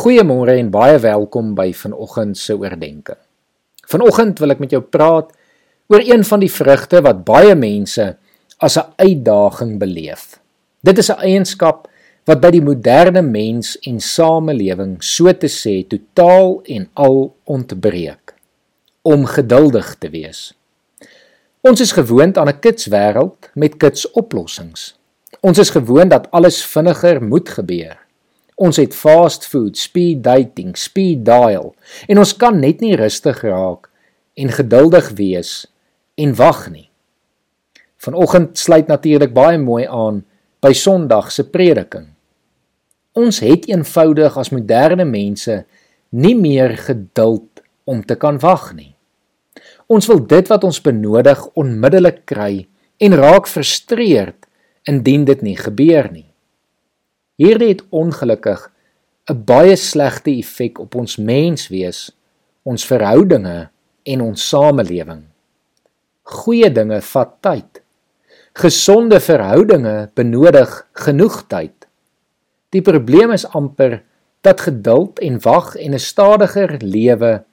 Goeiemôre en baie welkom by vanoggend se oordeenking. Vanoggend wil ek met jou praat oor een van die vrugte wat baie mense as 'n uitdaging beleef. Dit is 'n eienskap wat by die moderne mens en samelewing so te sê totaal en al ontbreek: om geduldig te wees. Ons is gewoond aan 'n kitswêreld met kitsoplossings. Ons is gewoond dat alles vinniger moet gebeur. Ons het fast food, speed dating, speed dial en ons kan net nie rustig raak en geduldig wees en wag nie. Vanoggend sluit natuurlik baie mooi aan by Sondag se prediking. Ons het eenvoudig as moderne mense nie meer geduld om te kan wag nie. Ons wil dit wat ons benodig onmiddellik kry en raak frustreerd indien dit nie gebeur nie. Hierdie het ongelukkig 'n baie slegte effek op ons menswees, ons verhoudinge en ons samelewing. Goeie dinge vat tyd. Gesonde verhoudinge benodig genoeg tyd. Die probleem is amper dat geduld en wag en 'n stadiger lewe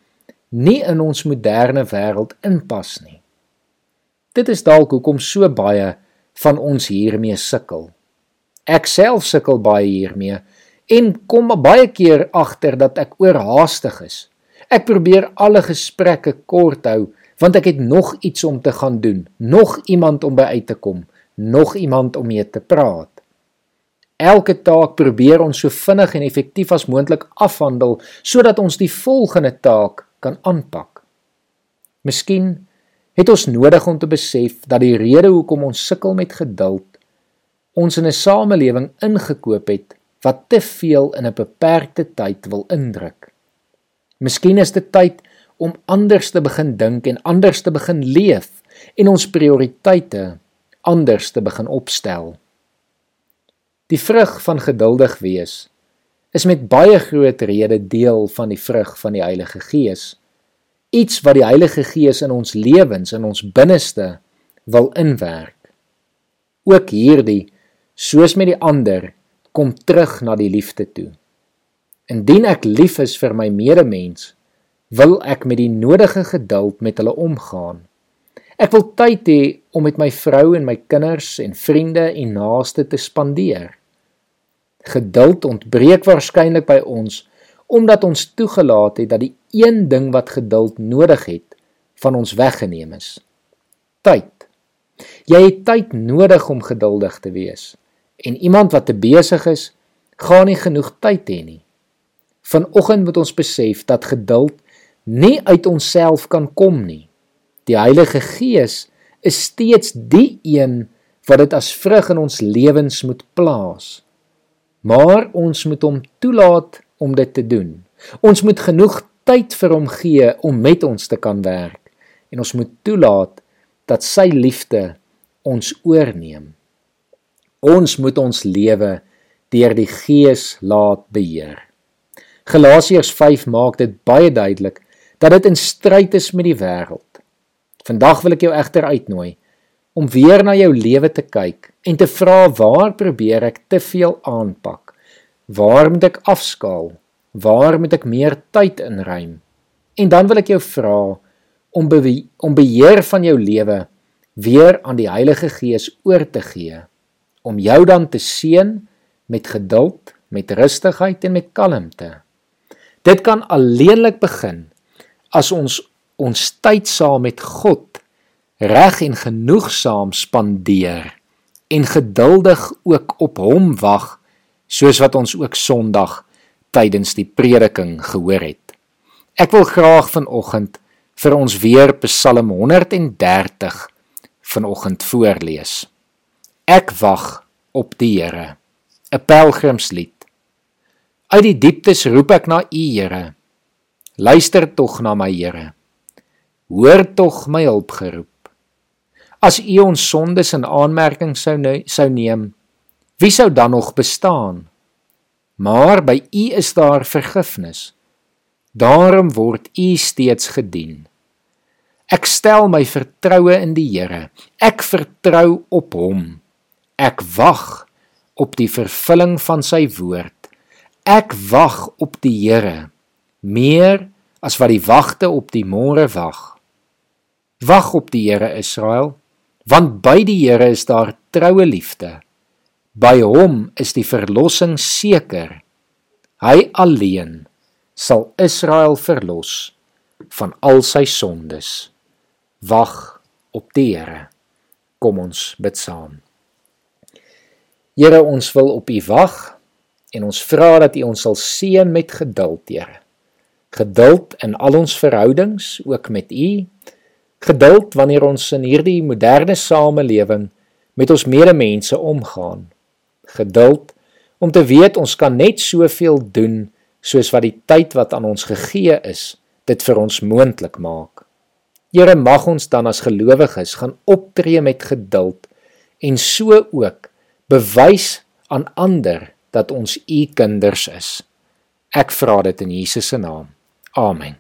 nie in ons moderne wêreld inpas nie. Dit is dalk hoekom so baie van ons hiermee sukkel. Ek self sukkel baie hiermee en kom baie keer agter dat ek oorhaastig is. Ek probeer alle gesprekke kort hou want ek het nog iets om te gaan doen, nog iemand om by uit te kom, nog iemand om mee te praat. Elke taak probeer ons so vinnig en effektief as moontlik afhandel sodat ons die volgende taak kan aanpak. Miskien het ons nodig om te besef dat die rede hoekom ons sukkel met geduld ons in 'n samelewing ingekoop het wat te veel in 'n beperkte tyd wil indruk. Miskien is dit tyd om anders te begin dink en anders te begin leef en ons prioriteite anders te begin opstel. Die vrug van geduldig wees is met baie groot rede deel van die vrug van die Heilige Gees. Iets wat die Heilige Gees in ons lewens in ons binneste wil inwerk. Ook hierdie soos met die ander, kom terug na die liefde toe. Indien ek lief is vir my medemens, wil ek met die nodige geduld met hulle omgaan. Ek wil tyd hê om met my vrou en my kinders en vriende en naaste te spandeer. Geduld ontbreek waarskynlik by ons omdat ons toegelaat het dat die een ding wat geduld nodig het van ons weggeneem is. Tyd. Jy het tyd nodig om geduldig te wees en iemand wat te besig is, gaan nie genoeg tyd hê nie. Vanoggend moet ons besef dat geduld nie uit onsself kan kom nie. Die Heilige Gees is steeds die een wat dit as vrug in ons lewens moet plaas. Maar ons moet hom toelaat om dit te doen. Ons moet genoeg tyd vir hom gee om met ons te kan werk en ons moet toelaat dat sy liefde ons oorneem. Ons moet ons lewe deur die Gees laat beheer. Galasiërs 5 maak dit baie duidelik dat dit in stryd is met die wêreld. Vandag wil ek jou egter uitnooi om weer na jou lewe te kyk en te vra waar probeer ek te veel aanpak? Waar moet ek afskaal? Waar moet ek meer tyd inruim? En dan wil ek jou vra om be om beheer van jou lewe weer aan die Heilige Gees oor te gee om jou dan te seën met geduld, met rustigheid en met kalmte. Dit kan alleenlik begin as ons ons tyd saam met God reg en genoegsaam spandeer en geduldig ook op hom wag soos wat ons ook Sondag tydens die prediking gehoor het. Ek wil graag vanoggend vir ons weer Psalm 130 vanoggend voorlees. Ek wag op die Here. 'n Pelgrimslied. Uit die dieptes roep ek na U, Here. Luister tog na my Here. Hoor tog my hulpgeroep. As U ons sondes in aanmerking sou ne sou neem, wie sou dan nog bestaan? Maar by U is daar vergifnis. Daarom word U steeds gedien. Ek stel my vertroue in die Here. Ek vertrou op Hom. Ek wag op die vervulling van sy woord. Ek wag op die Here meer as wat die wagte op die môre wag. Wag op die Here Israel, want by die Here is daar troue liefde. By hom is die verlossing seker. Hy alleen sal Israel verlos van al sy sondes. Wag op die Here. Kom ons bid saam. Here, ons wil op U wag en ons vra dat U ons sal seën met geduld, Here. Geduld in al ons verhoudings, ook met U. Geduld wanneer ons in hierdie moderne samelewing met ons medemense omgaan. Geduld om te weet ons kan net soveel doen soos wat die tyd wat aan ons gegee is dit vir ons moontlik maak. Here mag ons dan as gelowiges gaan optree met geduld en so ook bewys aan ander dat ons u kinders is. Ek vra dit in Jesus se naam. Amen.